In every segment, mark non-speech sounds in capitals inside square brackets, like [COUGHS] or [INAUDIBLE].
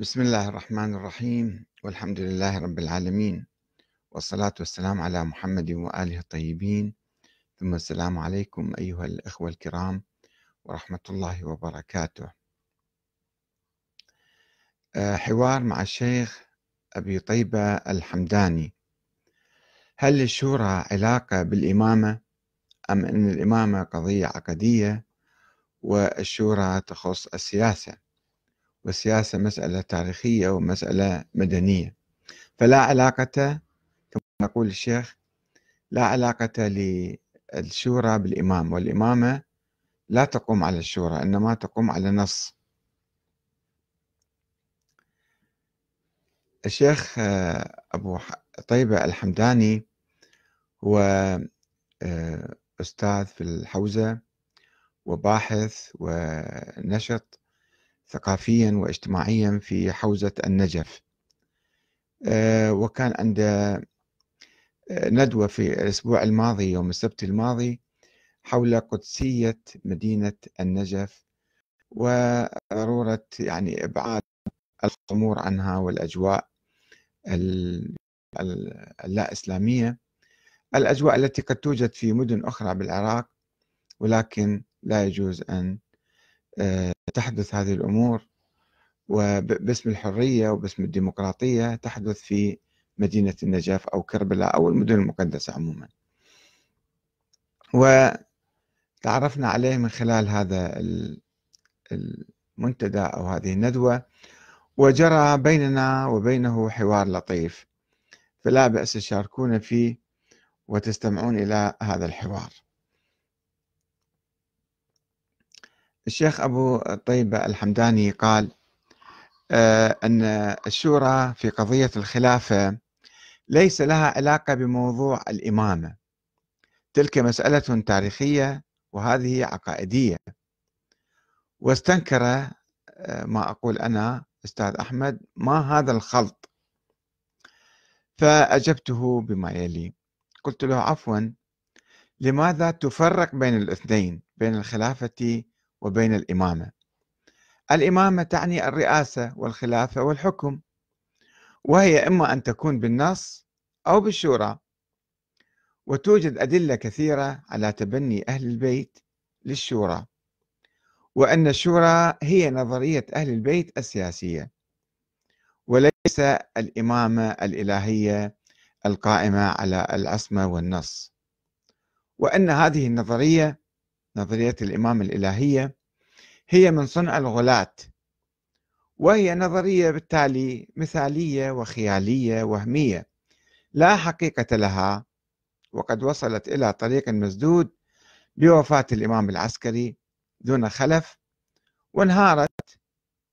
بسم الله الرحمن الرحيم والحمد لله رب العالمين والصلاة والسلام على محمد وآله الطيبين. ثم السلام عليكم أيها الأخوة الكرام ورحمة الله وبركاته. آه، حوار مع الشيخ أبي طيبة الحمداني. هل للشورى علاقة بالإمامة أم أن الإمامة قضية عقدية والشورى تخص السياسة؟ والسياسة مسألة تاريخية ومسألة مدنية. فلا علاقة كما يقول الشيخ لا علاقة للشورى بالإمام والإمامة لا تقوم على الشورى إنما تقوم على نص الشيخ آه، أبو طيبة الحمداني هو آه، أستاذ في الحوزة وباحث ونشط ثقافيا واجتماعيا في حوزة النجف. آه، وكان عنده آه، ندوة في الأسبوع الماضي يوم السبت الماضي حول قدسية مدينة النجف وضرورة يعني إبعاد الخمور عنها والأجواء اللا إسلامية الأجواء التي قد توجد في مدن أخرى بالعراق ولكن لا يجوز أن تحدث هذه الأمور وباسم الحرية وباسم الديمقراطية تحدث في مدينة النجف أو كربلاء أو المدن المقدسة عموما. وتعرفنا عليه من خلال هذا المنتدى أو هذه الندوة وجرى بيننا وبينه حوار لطيف. فلا بأس تشاركونا فيه وتستمعون إلى هذا الحوار. الشيخ أبو طيبة الحمداني قال آه، أن الشورى في قضية الخلافة ليس لها علاقة بموضوع الإمامة. تلك مسألة تاريخية وهذه عقائدية. واستنكر آه، ما أقول أنا أستاذ أحمد ما هذا الخلط. فأجبته بما يلي. قلت له عفوا لماذا تفرق بين الاثنين بين الخلافة وبين الإمامة. الإمامة تعني الرئاسة والخلافة والحكم وهي إما أن تكون بالنص أو بالشورى. وتوجد أدلة كثيرة على تبني أهل البيت للشورى وأن الشورى هي نظرية أهل البيت السياسية وليس الإمامة الإلهية القائمة على العصمة والنص. وأن هذه النظرية نظرية الإمامة الإلهية هي من صنع الغلاة وهي نظرية بالتالي مثالية وخيالية وهمية لا حقيقة لها وقد وصلت إلى طريق مسدود بوفاة الإمام العسكري دون خلف وانهارت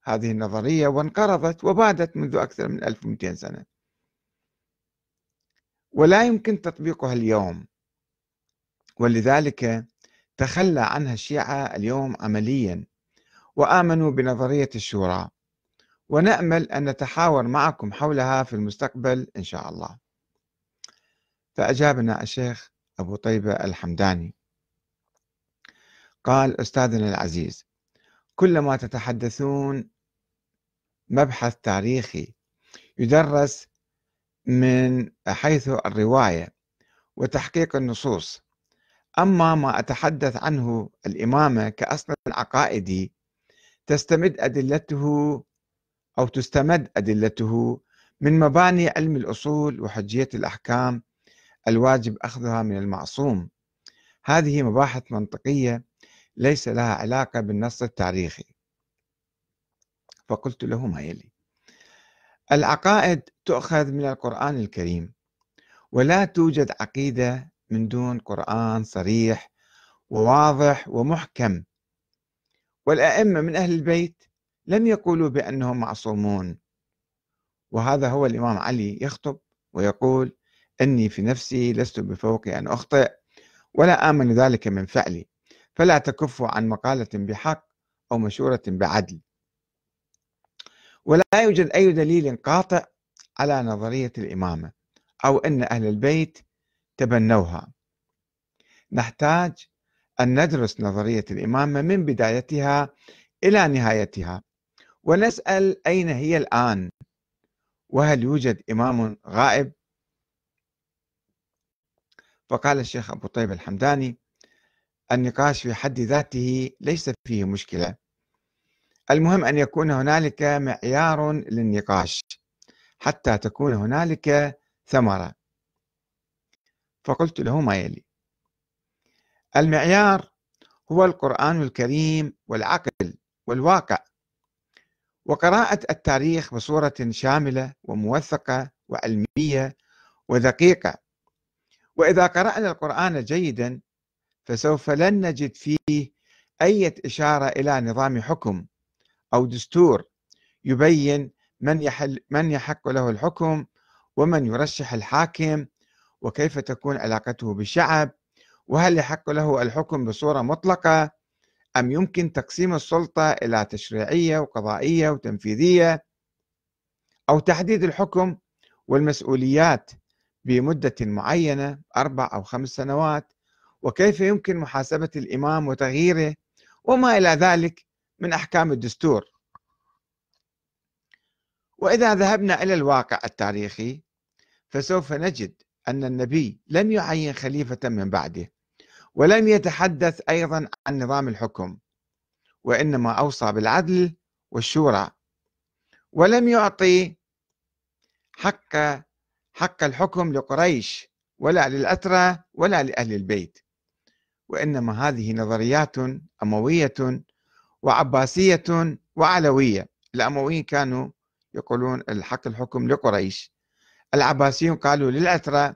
هذه النظرية وانقرضت وبادت منذ أكثر من 1200 سنة. ولا يمكن تطبيقها اليوم ولذلك تخلى عنها الشيعة اليوم عمليا وآمنوا بنظرية الشورى ونأمل أن نتحاور معكم حولها في المستقبل إن شاء الله. فأجابنا الشيخ أبو طيبة الحمداني. قال أستاذنا العزيز كلما تتحدثون مبحث تاريخي يدرس من حيث الرواية وتحقيق النصوص أما ما أتحدث عنه الإمامة كأصل عقائدي تستمد أدلته أو تستمد أدلته من مباني علم الأصول وحجية الأحكام الواجب أخذها من المعصوم. هذه مباحث منطقية ليس لها علاقة بالنص التاريخي. فقلت له ما يلي. العقائد تؤخذ من القرآن الكريم ولا توجد عقيدة من دون قرآن صريح وواضح ومحكم. والأئمة من أهل البيت لم يقولوا بأنهم معصومون. وهذا هو الإمام علي يخطب ويقول إني في نفسي لست بفوق أن أخطئ ولا آمن ذلك من فعلي فلا تكفوا عن مقالة بحق أو مشورة بعدل. ولا يوجد أي دليل قاطع على نظرية الإمامة أو أن أهل البيت تبنوها. نحتاج أن ندرس نظرية الإمامة من بدايتها إلى نهايتها ونسأل أين هي الآن؟ وهل يوجد إمام غائب؟ فقال الشيخ أبو طيب الحمداني النقاش في حد ذاته ليس فيه مشكلة. المهم أن يكون هنالك معيار للنقاش حتى تكون هنالك ثمرة. فقلت له ما يلي. المعيار هو القرآن الكريم والعقل والواقع وقراءة التاريخ بصورة شاملة وموثقة وعلمية ودقيقة. وإذا قرأنا القرآن جيدا فسوف لن نجد فيه أي إشارة إلى نظام حكم أو دستور يبين من يحل من يحق له الحكم ومن يرشح الحاكم وكيف تكون علاقته بالشعب؟ وهل يحق له الحكم بصورة مطلقة؟ أم يمكن تقسيم السلطة إلى تشريعية وقضائية وتنفيذية؟ أو تحديد الحكم والمسؤوليات بمدة معينة أربع أو خمس سنوات؟ وكيف يمكن محاسبة الإمام وتغييره؟ وما إلى ذلك من أحكام الدستور؟ وإذا ذهبنا إلى الواقع التاريخي فسوف نجد أن النبي لم يعين خليفة من بعده ولم يتحدث أيضا عن نظام الحكم وإنما أوصى بالعدل والشورى ولم يعطي حق حق الحكم لقريش ولا للأترى ولا لأهل البيت وإنما هذه نظريات أموية وعباسية وعلوية. الأمويين كانوا يقولون الحق الحكم لقريش. العباسيون قالوا للأترى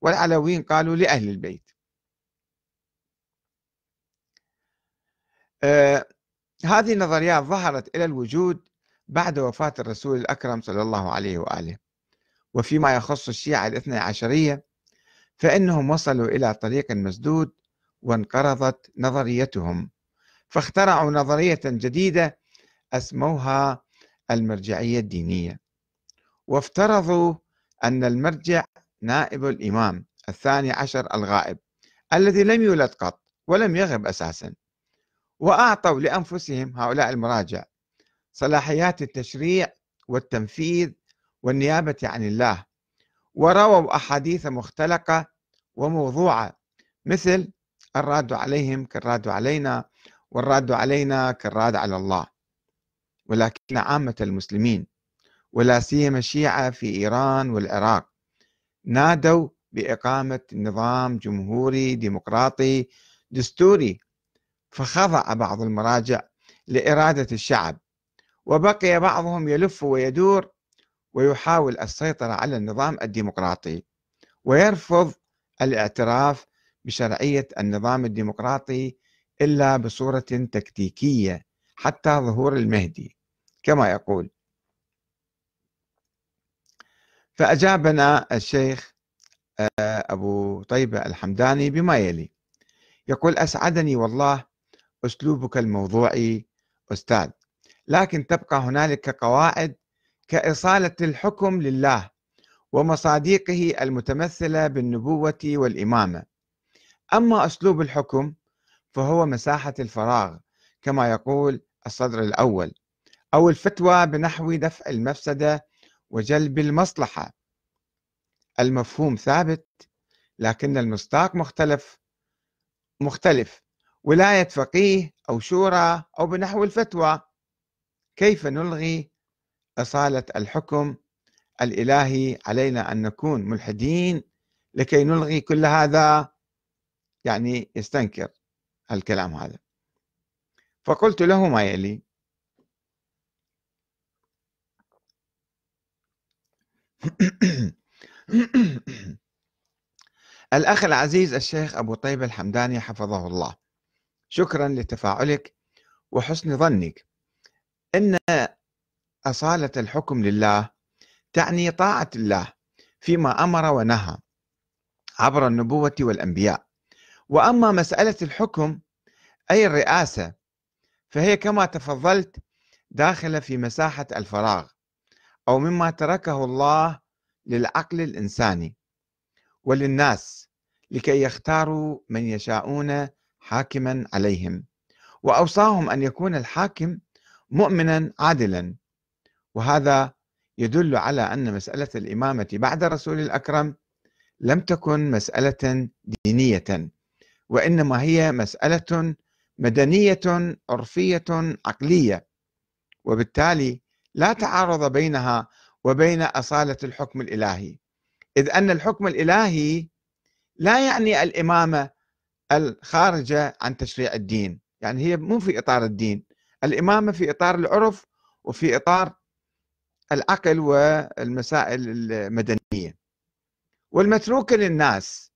والعلويين قالوا لأهل البيت. آه هذه النظريات ظهرت إلى الوجود بعد وفاة الرسول الأكرم صلى الله عليه وآله. وفيما يخص الشيعة الاثنى عشرية فإنهم وصلوا إلى طريق مسدود وانقرضت نظريتهم. فاخترعوا نظرية جديدة أسموها المرجعية الدينية. وافترضوا أن المرجع نائب الإمام الثاني عشر الغائب الذي لم يولد قط ولم يغب أساسا. وأعطوا لأنفسهم هؤلاء المراجع صلاحيات التشريع والتنفيذ والنيابة عن الله ورووا أحاديث مختلقة وموضوعة مثل الراد عليهم كالراد علينا والراد علينا كالراد على الله. ولكن عامة المسلمين ولا سيما الشيعة في إيران والعراق. نادوا بإقامة نظام جمهوري ديمقراطي دستوري فخضع بعض المراجع لإرادة الشعب وبقي بعضهم يلف ويدور ويحاول السيطرة على النظام الديمقراطي ويرفض الاعتراف بشرعية النظام الديمقراطي إلا بصورة تكتيكية حتى ظهور المهدي. كما يقول فأجابنا الشيخ آه، أبو طيبة الحمداني بما يلي. يقول أسعدني والله أسلوبك الموضوعي أستاذ لكن تبقى هنالك قواعد كإصالة الحكم لله ومصاديقه المتمثلة بالنبوة والإمامة. أما أسلوب الحكم فهو مساحة الفراغ كما يقول الصدر الأول أو الفتوى بنحو دفع المفسدة وجلب المصلحة المفهوم ثابت لكن المصداق مختلف مختلف. ولاية فقيه أو شورى أو بنحو الفتوى. كيف نلغي أصالة الحكم الإلهي علينا أن نكون ملحدين لكي نلغي كل هذا؟ يعني يستنكر الكلام هذا. فقلت له ما يلي. [COUGHS] الأخ العزيز الشيخ أبو طيب الحمداني حفظه الله. شكرا لتفاعلك وحسن ظنك. إن أصالة الحكم لله تعني طاعة الله فيما أمر ونهى عبر النبوة والأنبياء. وأما مسألة الحكم أي الرئاسة فهي كما تفضلت داخلة في مساحة الفراغ. أو مما تركه الله للعقل الإنساني وللناس لكي يختاروا من يشاءون حاكما عليهم وأوصاهم أن يكون الحاكم مؤمنا عادلا. وهذا يدل على أن مسألة الإمامة بعد الرسول الأكرم لم تكن مسألة دينية وإنما هي مسألة مدنية عرفية عقلية. وبالتالي لا تعارض بينها وبين أصالة الحكم الإلهي. إذ أن الحكم الإلهي لا يعني الإمامة الخارجة عن تشريع الدين يعني هي مو في إطار الدين الإمامة في إطار العرف وفي إطار العقل والمسائل المدنية. والمتروك للناس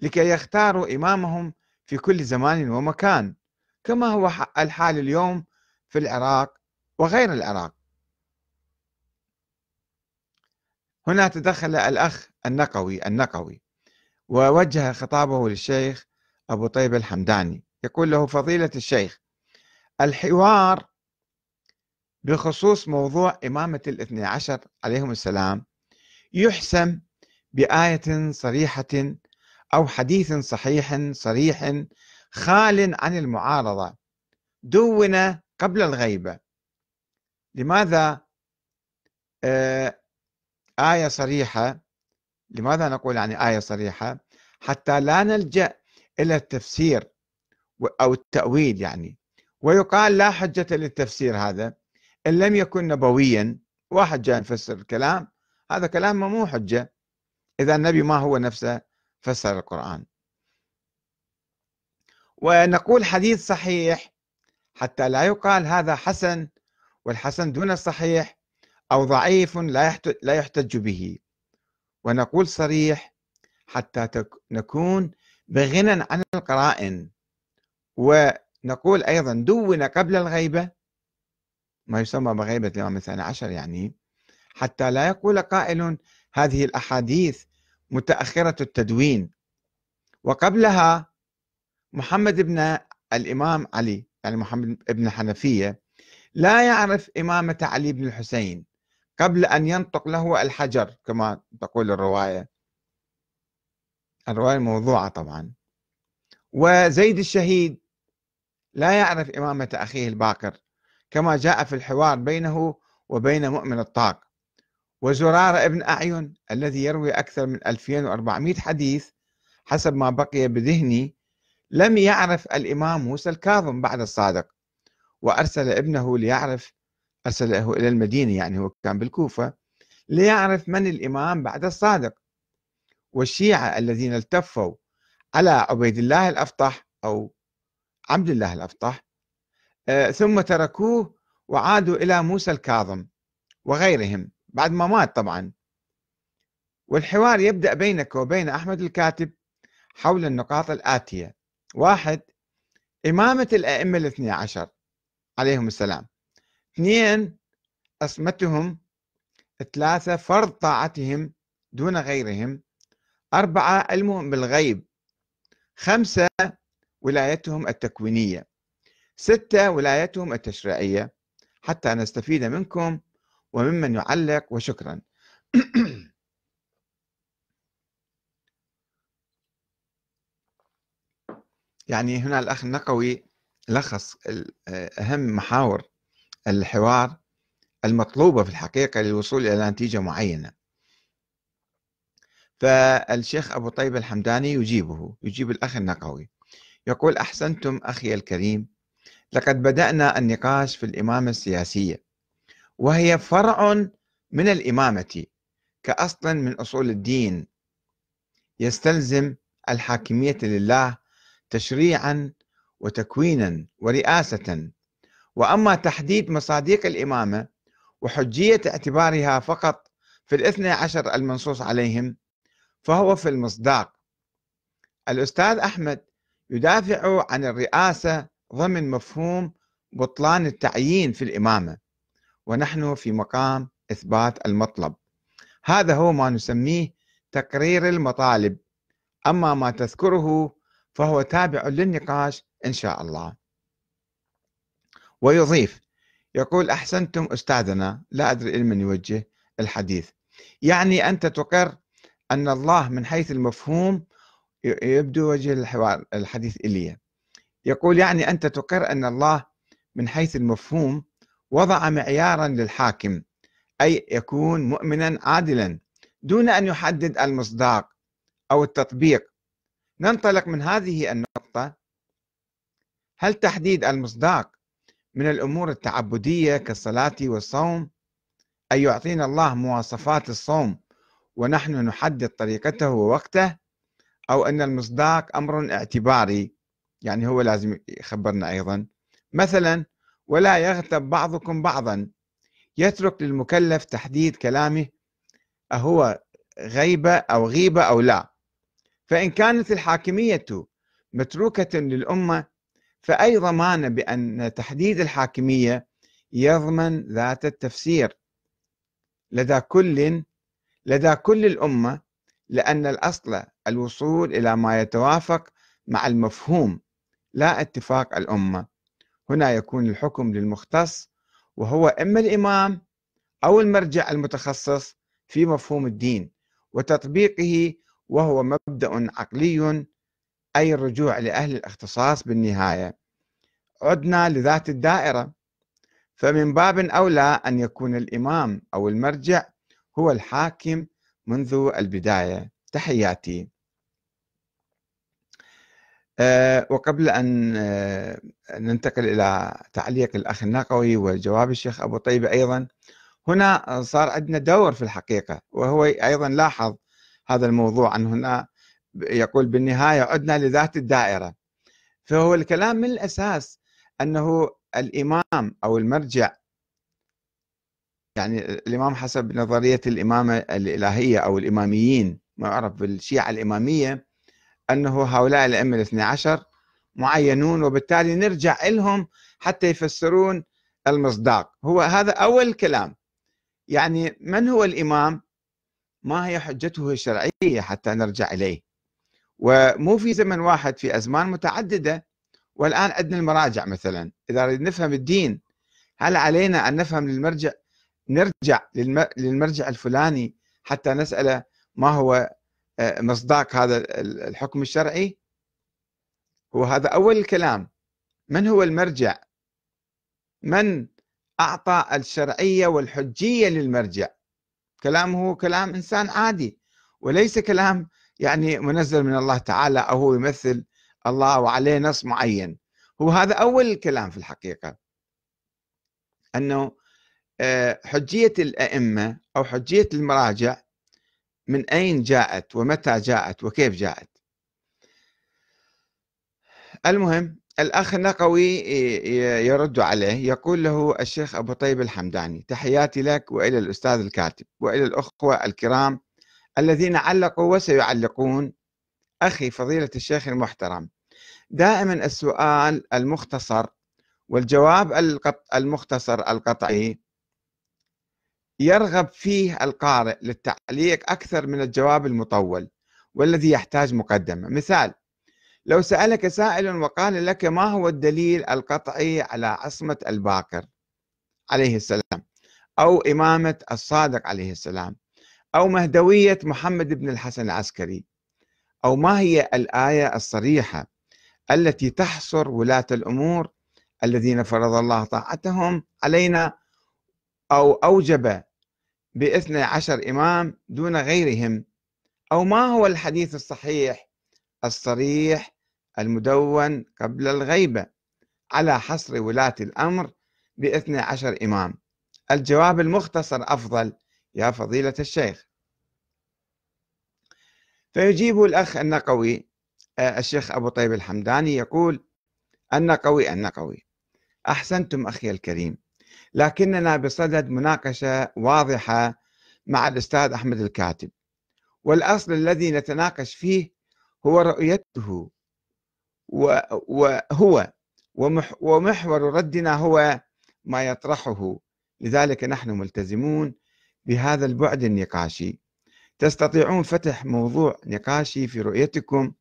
لكي يختاروا إمامهم في كل زمان ومكان كما هو الحال اليوم في العراق وغير العراق. هنا تدخل الأخ النقوي النقوي ووجه خطابه للشيخ أبو طيب الحمداني يقول له فضيلة الشيخ الحوار بخصوص موضوع إمامة الاثني عشر عليهم السلام يحسم بآية صريحة أو حديث صحيح صريح خال عن المعارضة دون قبل الغيبة. لماذا؟ آه آية صريحة. لماذا نقول يعني آية صريحة؟ حتى لا نلجأ إلى التفسير أو التأويل يعني. ويقال لا حجة للتفسير هذا إن لم يكن نبويا. واحد جاء يفسر الكلام هذا كلام مو حجة. إذا النبي ما هو نفسه فسر القرآن. ونقول حديث صحيح حتى لا يقال هذا حسن والحسن دون الصحيح. أو ضعيف لا لا يحتج به. ونقول صريح حتى نكون بغنى عن القرائن. ونقول أيضا دون قبل الغيبة ما يسمى بغيبة الإمام الثاني عشر يعني حتى لا يقول قائل هذه الأحاديث متأخرة التدوين. وقبلها محمد بن الإمام علي يعني محمد بن حنفية لا يعرف إمامة علي بن الحسين. قبل أن ينطق له الحجر كما تقول الرواية. الرواية موضوعة طبعا. وزيد الشهيد لا يعرف إمامة أخيه الباكر كما جاء في الحوار بينه وبين مؤمن الطاق. وزرار ابن أعين الذي يروي أكثر من 2400 حديث حسب ما بقي بذهني لم يعرف الإمام موسى الكاظم بعد الصادق. وأرسل ابنه ليعرف أرسله إلى المدينة يعني هو كان بالكوفة ليعرف من الإمام بعد الصادق. والشيعة الذين التفوا على عبيد الله الأفطح أو عبد الله الأفطح آه، ثم تركوه وعادوا إلى موسى الكاظم وغيرهم بعد ما مات طبعا. والحوار يبدأ بينك وبين أحمد الكاتب حول النقاط الآتية. واحد إمامة الأئمة الاثني عشر عليهم السلام. اثنين عصمتهم ثلاثة فرض طاعتهم دون غيرهم. أربعة علمهم بالغيب. خمسة ولايتهم التكوينية. ستة ولايتهم التشريعية. حتى نستفيد منكم وممن يعلق وشكرا. [CLEARS THROAT] يعني هنا الأخ النقوي لخص أهم محاور الحوار المطلوبة في الحقيقة للوصول إلى نتيجة معينة. فالشيخ أبو طيب الحمداني يجيبه يجيب الأخ النقوي يقول أحسنتم أخي الكريم لقد بدأنا النقاش في الإمامة السياسية وهي فرع من الإمامة كأصل من أصول الدين. يستلزم الحاكمية لله تشريعا وتكوينا ورئاسة وأما تحديد مصاديق الإمامة وحجية اعتبارها فقط في الاثنى عشر المنصوص عليهم فهو في المصداق. الأستاذ أحمد يدافع عن الرئاسة ضمن مفهوم بطلان التعيين في الإمامة ونحن في مقام إثبات المطلب. هذا هو ما نسميه تقرير المطالب. أما ما تذكره فهو تابع للنقاش إن شاء الله. ويضيف يقول أحسنتم أستاذنا لا أدري إلى من يوجه الحديث. يعني أنت تقر أن الله من حيث المفهوم يبدو وجه الحوار الحديث إليه يقول يعني أنت تقر أن الله من حيث المفهوم وضع معيارا للحاكم أي يكون مؤمنا عادلا دون أن يحدد المصداق أو التطبيق. ننطلق من هذه النقطة. هل تحديد المصداق من الأمور التعبدية كالصلاة والصوم. أي يعطينا الله مواصفات الصوم ونحن نحدد طريقته ووقته أو أن المصداق أمر اعتباري يعني هو لازم يخبرنا أيضا. مثلا ولا يغتب بعضكم بعضا. يترك للمكلف تحديد كلامه أهو غيبة أو غيبة أو لا. فإن كانت الحاكمية متروكة للأمة فأي ضمان بأن تحديد الحاكمية يضمن ذات التفسير. لدى كل لدى كل الأمة لأن الأصل الوصول إلى ما يتوافق مع المفهوم لا اتفاق الأمة. هنا يكون الحكم للمختص وهو إما الإمام أو المرجع المتخصص في مفهوم الدين وتطبيقه وهو مبدأ عقلي أي الرجوع لأهل الاختصاص بالنهاية. عدنا لذات الدائرة. فمن باب أولى أن يكون الإمام أو المرجع هو الحاكم منذ البداية. تحياتي. أه وقبل أن أه ننتقل إلى تعليق الأخ النقوي وجواب الشيخ أبو طيبة أيضا هنا صار عندنا دور في الحقيقة وهو أيضا لاحظ هذا الموضوع أن هنا يقول بالنهاية عدنا لذات الدائرة. فهو الكلام من الأساس أنه الإمام أو المرجع يعني الإمام حسب نظرية الإمامة الإلهية أو الإماميين ما يعرف بالشيعة الإمامية أنه هؤلاء الأئمة الاثني عشر معينون وبالتالي نرجع لهم حتى يفسرون المصداق. هو هذا أول كلام. يعني من هو الإمام؟ ما هي حجته الشرعية حتى نرجع إليه. ومو في زمن واحد في أزمان متعددة. والآن عندنا المراجع مثلا. إذا نريد نفهم الدين هل علينا أن نفهم للمرجع نرجع للمرجع الفلاني حتى نسأله ما هو آه، مصداق هذا الحكم الشرعي؟ هو هذا أول الكلام. من هو المرجع؟ من أعطى الشرعية والحجية للمرجع؟ كلامه كلام إنسان عادي وليس كلام يعني منزل من الله تعالى أو هو يمثل الله وعليه نص معين. هو هذا أول الكلام في الحقيقة. أنه آه، حجية الأئمة أو حجية المراجع من أين جاءت ومتى جاءت وكيف جاءت؟ المهم الأخ النقوي يرد عليه يقول له الشيخ أبو طيب الحمداني تحياتي لك وإلى الأستاذ الكاتب وإلى الأخوة الكرام الذين علقوا وسيعلقون. أخي فضيلة الشيخ المحترم دائما السؤال المختصر والجواب المختصر القطعي يرغب فيه القارئ للتعليق أكثر من الجواب المطول والذي يحتاج مقدمة. مثال لو سألك سائل وقال لك ما هو الدليل القطعي على عصمة الباقر عليه السلام أو إمامة الصادق عليه السلام؟ أو مهدوية محمد بن الحسن العسكري أو ما هي الآية الصريحة التي تحصر ولاة الأمور الذين فرض الله طاعتهم علينا أو أوجب باثني عشر إمام دون غيرهم؟ أو ما هو الحديث الصحيح الصريح المدون قبل الغيبة على حصر ولاة الأمر باثني عشر إمام؟ الجواب المختصر أفضل يا فضيلة الشيخ. فيجيب الأخ النقوي آه، الشيخ أبو طيب الحمداني يقول النقوي النقوي أحسنتم أخي الكريم. لكننا بصدد مناقشة واضحة مع الأستاذ أحمد الكاتب. والأصل الذي نتناقش فيه هو رؤيته. وهو ومحور ردنا هو ما يطرحه. لذلك نحن ملتزمون بهذا البعد النقاشي. تستطيعون فتح موضوع نقاشي في رؤيتكم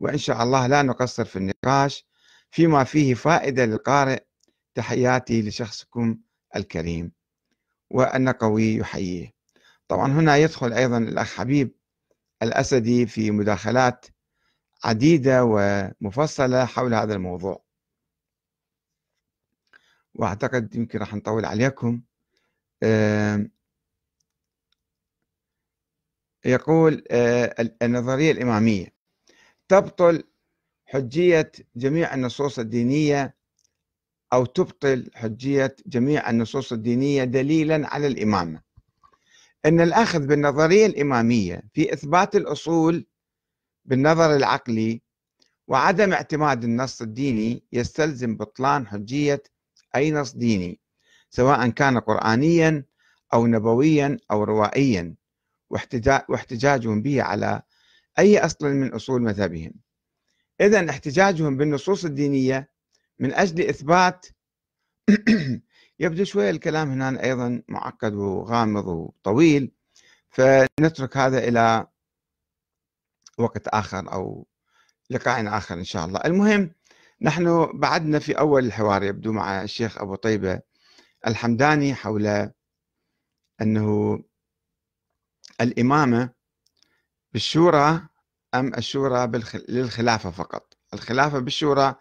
وإن شاء الله لا نقصر في النقاش فيما فيه فائدة للقارئ. تحياتي لشخصكم الكريم. والنقوي يحييه. طبعا هنا يدخل أيضا الأخ حبيب الأسدي في مداخلات عديدة ومفصلة حول هذا الموضوع. وأعتقد يمكن راح نطول عليكم. يقول آه، النظرية الإمامية. تبطل حجية جميع النصوص الدينية أو تبطل حجية جميع النصوص الدينية دليلا على الإمامة. أن الأخذ بالنظرية الإمامية في إثبات الأصول بالنظر العقلي وعدم اعتماد النص الديني يستلزم بطلان حجية أي نص ديني سواء كان قرآنيا أو نبويا أو روائيا. واحتجاجهم به على أي أصل من أصول مذهبهم. إذا احتجاجهم بالنصوص الدينية من أجل إثبات [CLEARS THROAT] يبدو شوية الكلام هنا أيضا معقد وغامض وطويل فنترك هذا إلى وقت آخر أو لقاء آخر إن شاء الله. المهم نحن بعدنا في أول الحوار يبدو مع الشيخ أبو طيبة الحمداني حول أنه الإمامة بالشورى أم الشورى. للخلافة فقط الخلافة بالشورى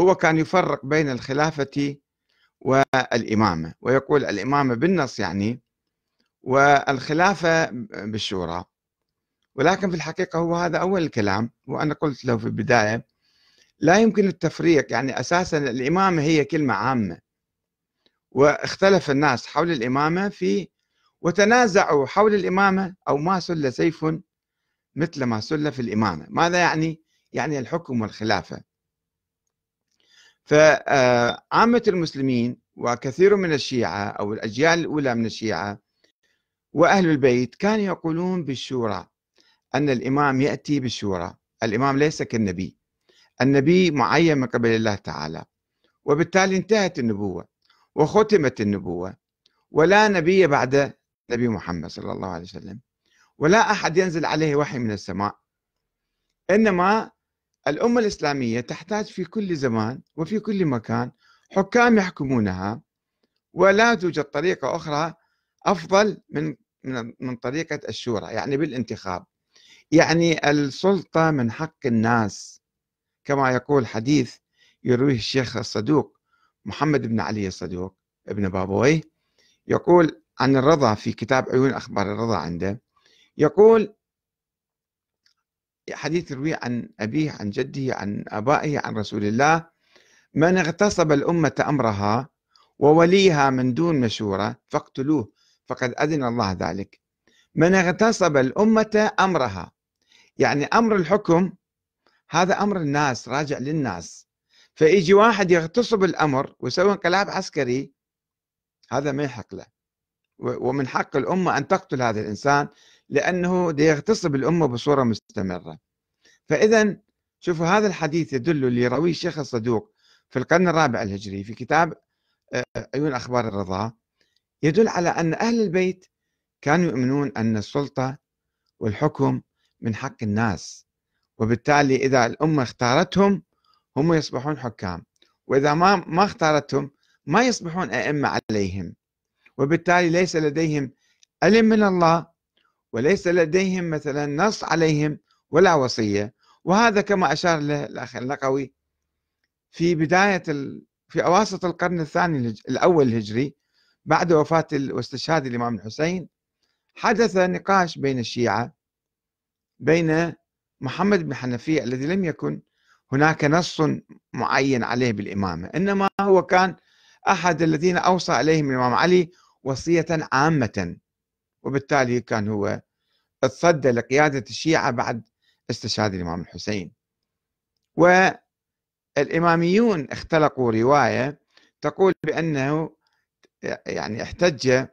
هو كان يفرق بين الخلافة والإمامة ويقول الإمامة بالنص يعني والخلافة بالشورى ولكن في الحقيقة هو هذا أول الكلام وأنا قلت له في البداية لا يمكن التفريق يعني أساسا الإمامة هي كلمة عامة واختلف الناس حول الإمامة في وتنازعوا حول الإمامة أو ما سل سيف مثل ما سل في الإمامة. ماذا يعني؟ يعني الحكم والخلافة. فعامة المسلمين وكثير من الشيعة أو الأجيال الأولى من الشيعة وأهل البيت كانوا يقولون بالشورى أن الإمام يأتي بالشورى. الإمام ليس كالنبي. النبي معين من قبل الله تعالى. وبالتالي انتهت النبوة وختمت النبوة. ولا نبي بعد نبي محمد صلى الله عليه وسلم ولا أحد ينزل عليه وحي من السماء. إنما الأمة الإسلامية تحتاج في كل زمان وفي كل مكان حكام يحكمونها ولا توجد طريقة أخرى أفضل من من طريقة الشورى يعني بالانتخاب. يعني السلطة من حق الناس. كما يقول حديث يرويه الشيخ الصدوق محمد بن علي الصدوق ابن بابويه يقول عن الرضا في كتاب عيون أخبار الرضا عنده. يقول حديث يروي عن أبيه عن جده عن آبائه عن رسول الله من اغتصب الأمة أمرها ووليها من دون مشورة فاقتلوه فقد أذن الله ذلك. من اغتصب الأمة أمرها. يعني أمر الحكم هذا أمر الناس راجع للناس. فيجي واحد يغتصب الأمر ويسوي انقلاب عسكري هذا ما يحق له. ومن حق الأمة أن تقتل هذا الإنسان لأنه يغتصب الأمة بصورة مستمرة. فإذا شوفوا هذا الحديث يدل اللي يرويه الشيخ الصدوق في القرن الرابع الهجري في كتاب آه، عيون أخبار الرضا يدل على أن أهل البيت كانوا يؤمنون أن السلطة والحكم من حق الناس وبالتالي إذا الأمة اختارتهم هم يصبحون حكام وإذا ما ما اختارتهم ما يصبحون أئمة عليهم. وبالتالي ليس لديهم علم من الله وليس لديهم مثلا نص عليهم ولا وصية وهذا كما أشار له الأخ اللقوي في بداية. في أواسط القرن الثاني الأول الهجري بعد وفاة واستشهاد الإمام الحسين حدث نقاش بين الشيعة بين محمد بن حنفية الذي لم يكن هناك نص معين عليه بالإمامة إنما هو كان أحد الذين أوصى عليهم الإمام علي وصية عامة. وبالتالي كان هو تصدى لقيادة الشيعة بعد استشهاد الإمام الحسين. والإماميون اختلقوا رواية تقول بأنه يعني احتج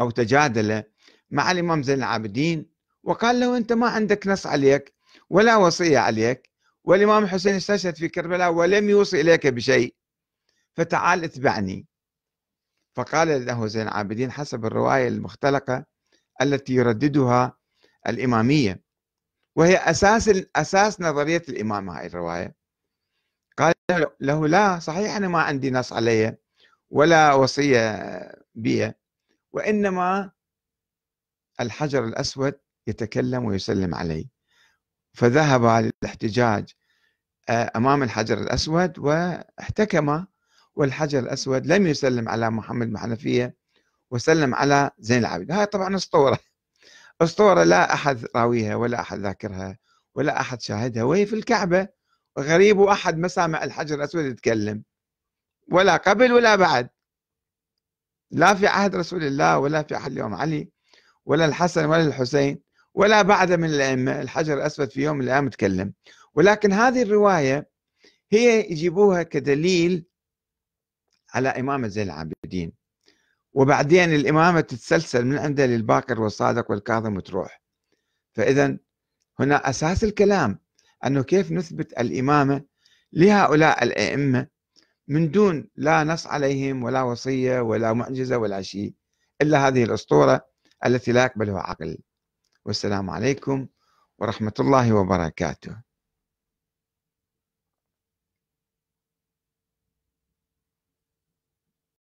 أو تجادل مع الإمام زين العابدين وقال له أنت ما عندك نص عليك ولا وصية عليك والإمام الحسين استشهد في كربلاء ولم يوصي إليك بشيء. فتعال اتبعني. فقال له زين العابدين حسب الرواية المختلقة التي يرددها الإمامية وهي أساس أساس نظرية الإمامة هاي الرواية. قال له لا صحيح أنا ما عندي نص علي ولا وصية بي وإنما الحجر الأسود يتكلم ويسلم علي فذهب للاحتجاج آه، أمام الحجر الأسود واحتكم والحجر الأسود لم يسلم على محمد بن حنفية وسلم على زين العابدين. هاي طبعا أسطورة. أسطورة لا أحد راويها ولا أحد ذاكرها ولا أحد شاهدها وهي في الكعبة. غريب وأحد ما سامع الحجر الأسود يتكلم ولا قبل ولا بعد. لا في عهد رسول الله ولا في عهد اليوم علي ولا الحسن ولا الحسين ولا بعد من الأئمة. الحجر الأسود في يوم من الأيام تكلم ولكن هذه الرواية هي يجيبوها كدليل على إمامة زين العابدين. وبعدين الإمامة تتسلسل من عنده للباقر والصادق والكاظم وتروح. فإذا هنا أساس الكلام أنه كيف نثبت الإمامة لهؤلاء الأئمة من دون لا نص عليهم ولا وصية ولا معجزة ولا شيء إلا هذه الأسطورة التي لا يقبلها عقل. والسلام عليكم ورحمة الله وبركاته.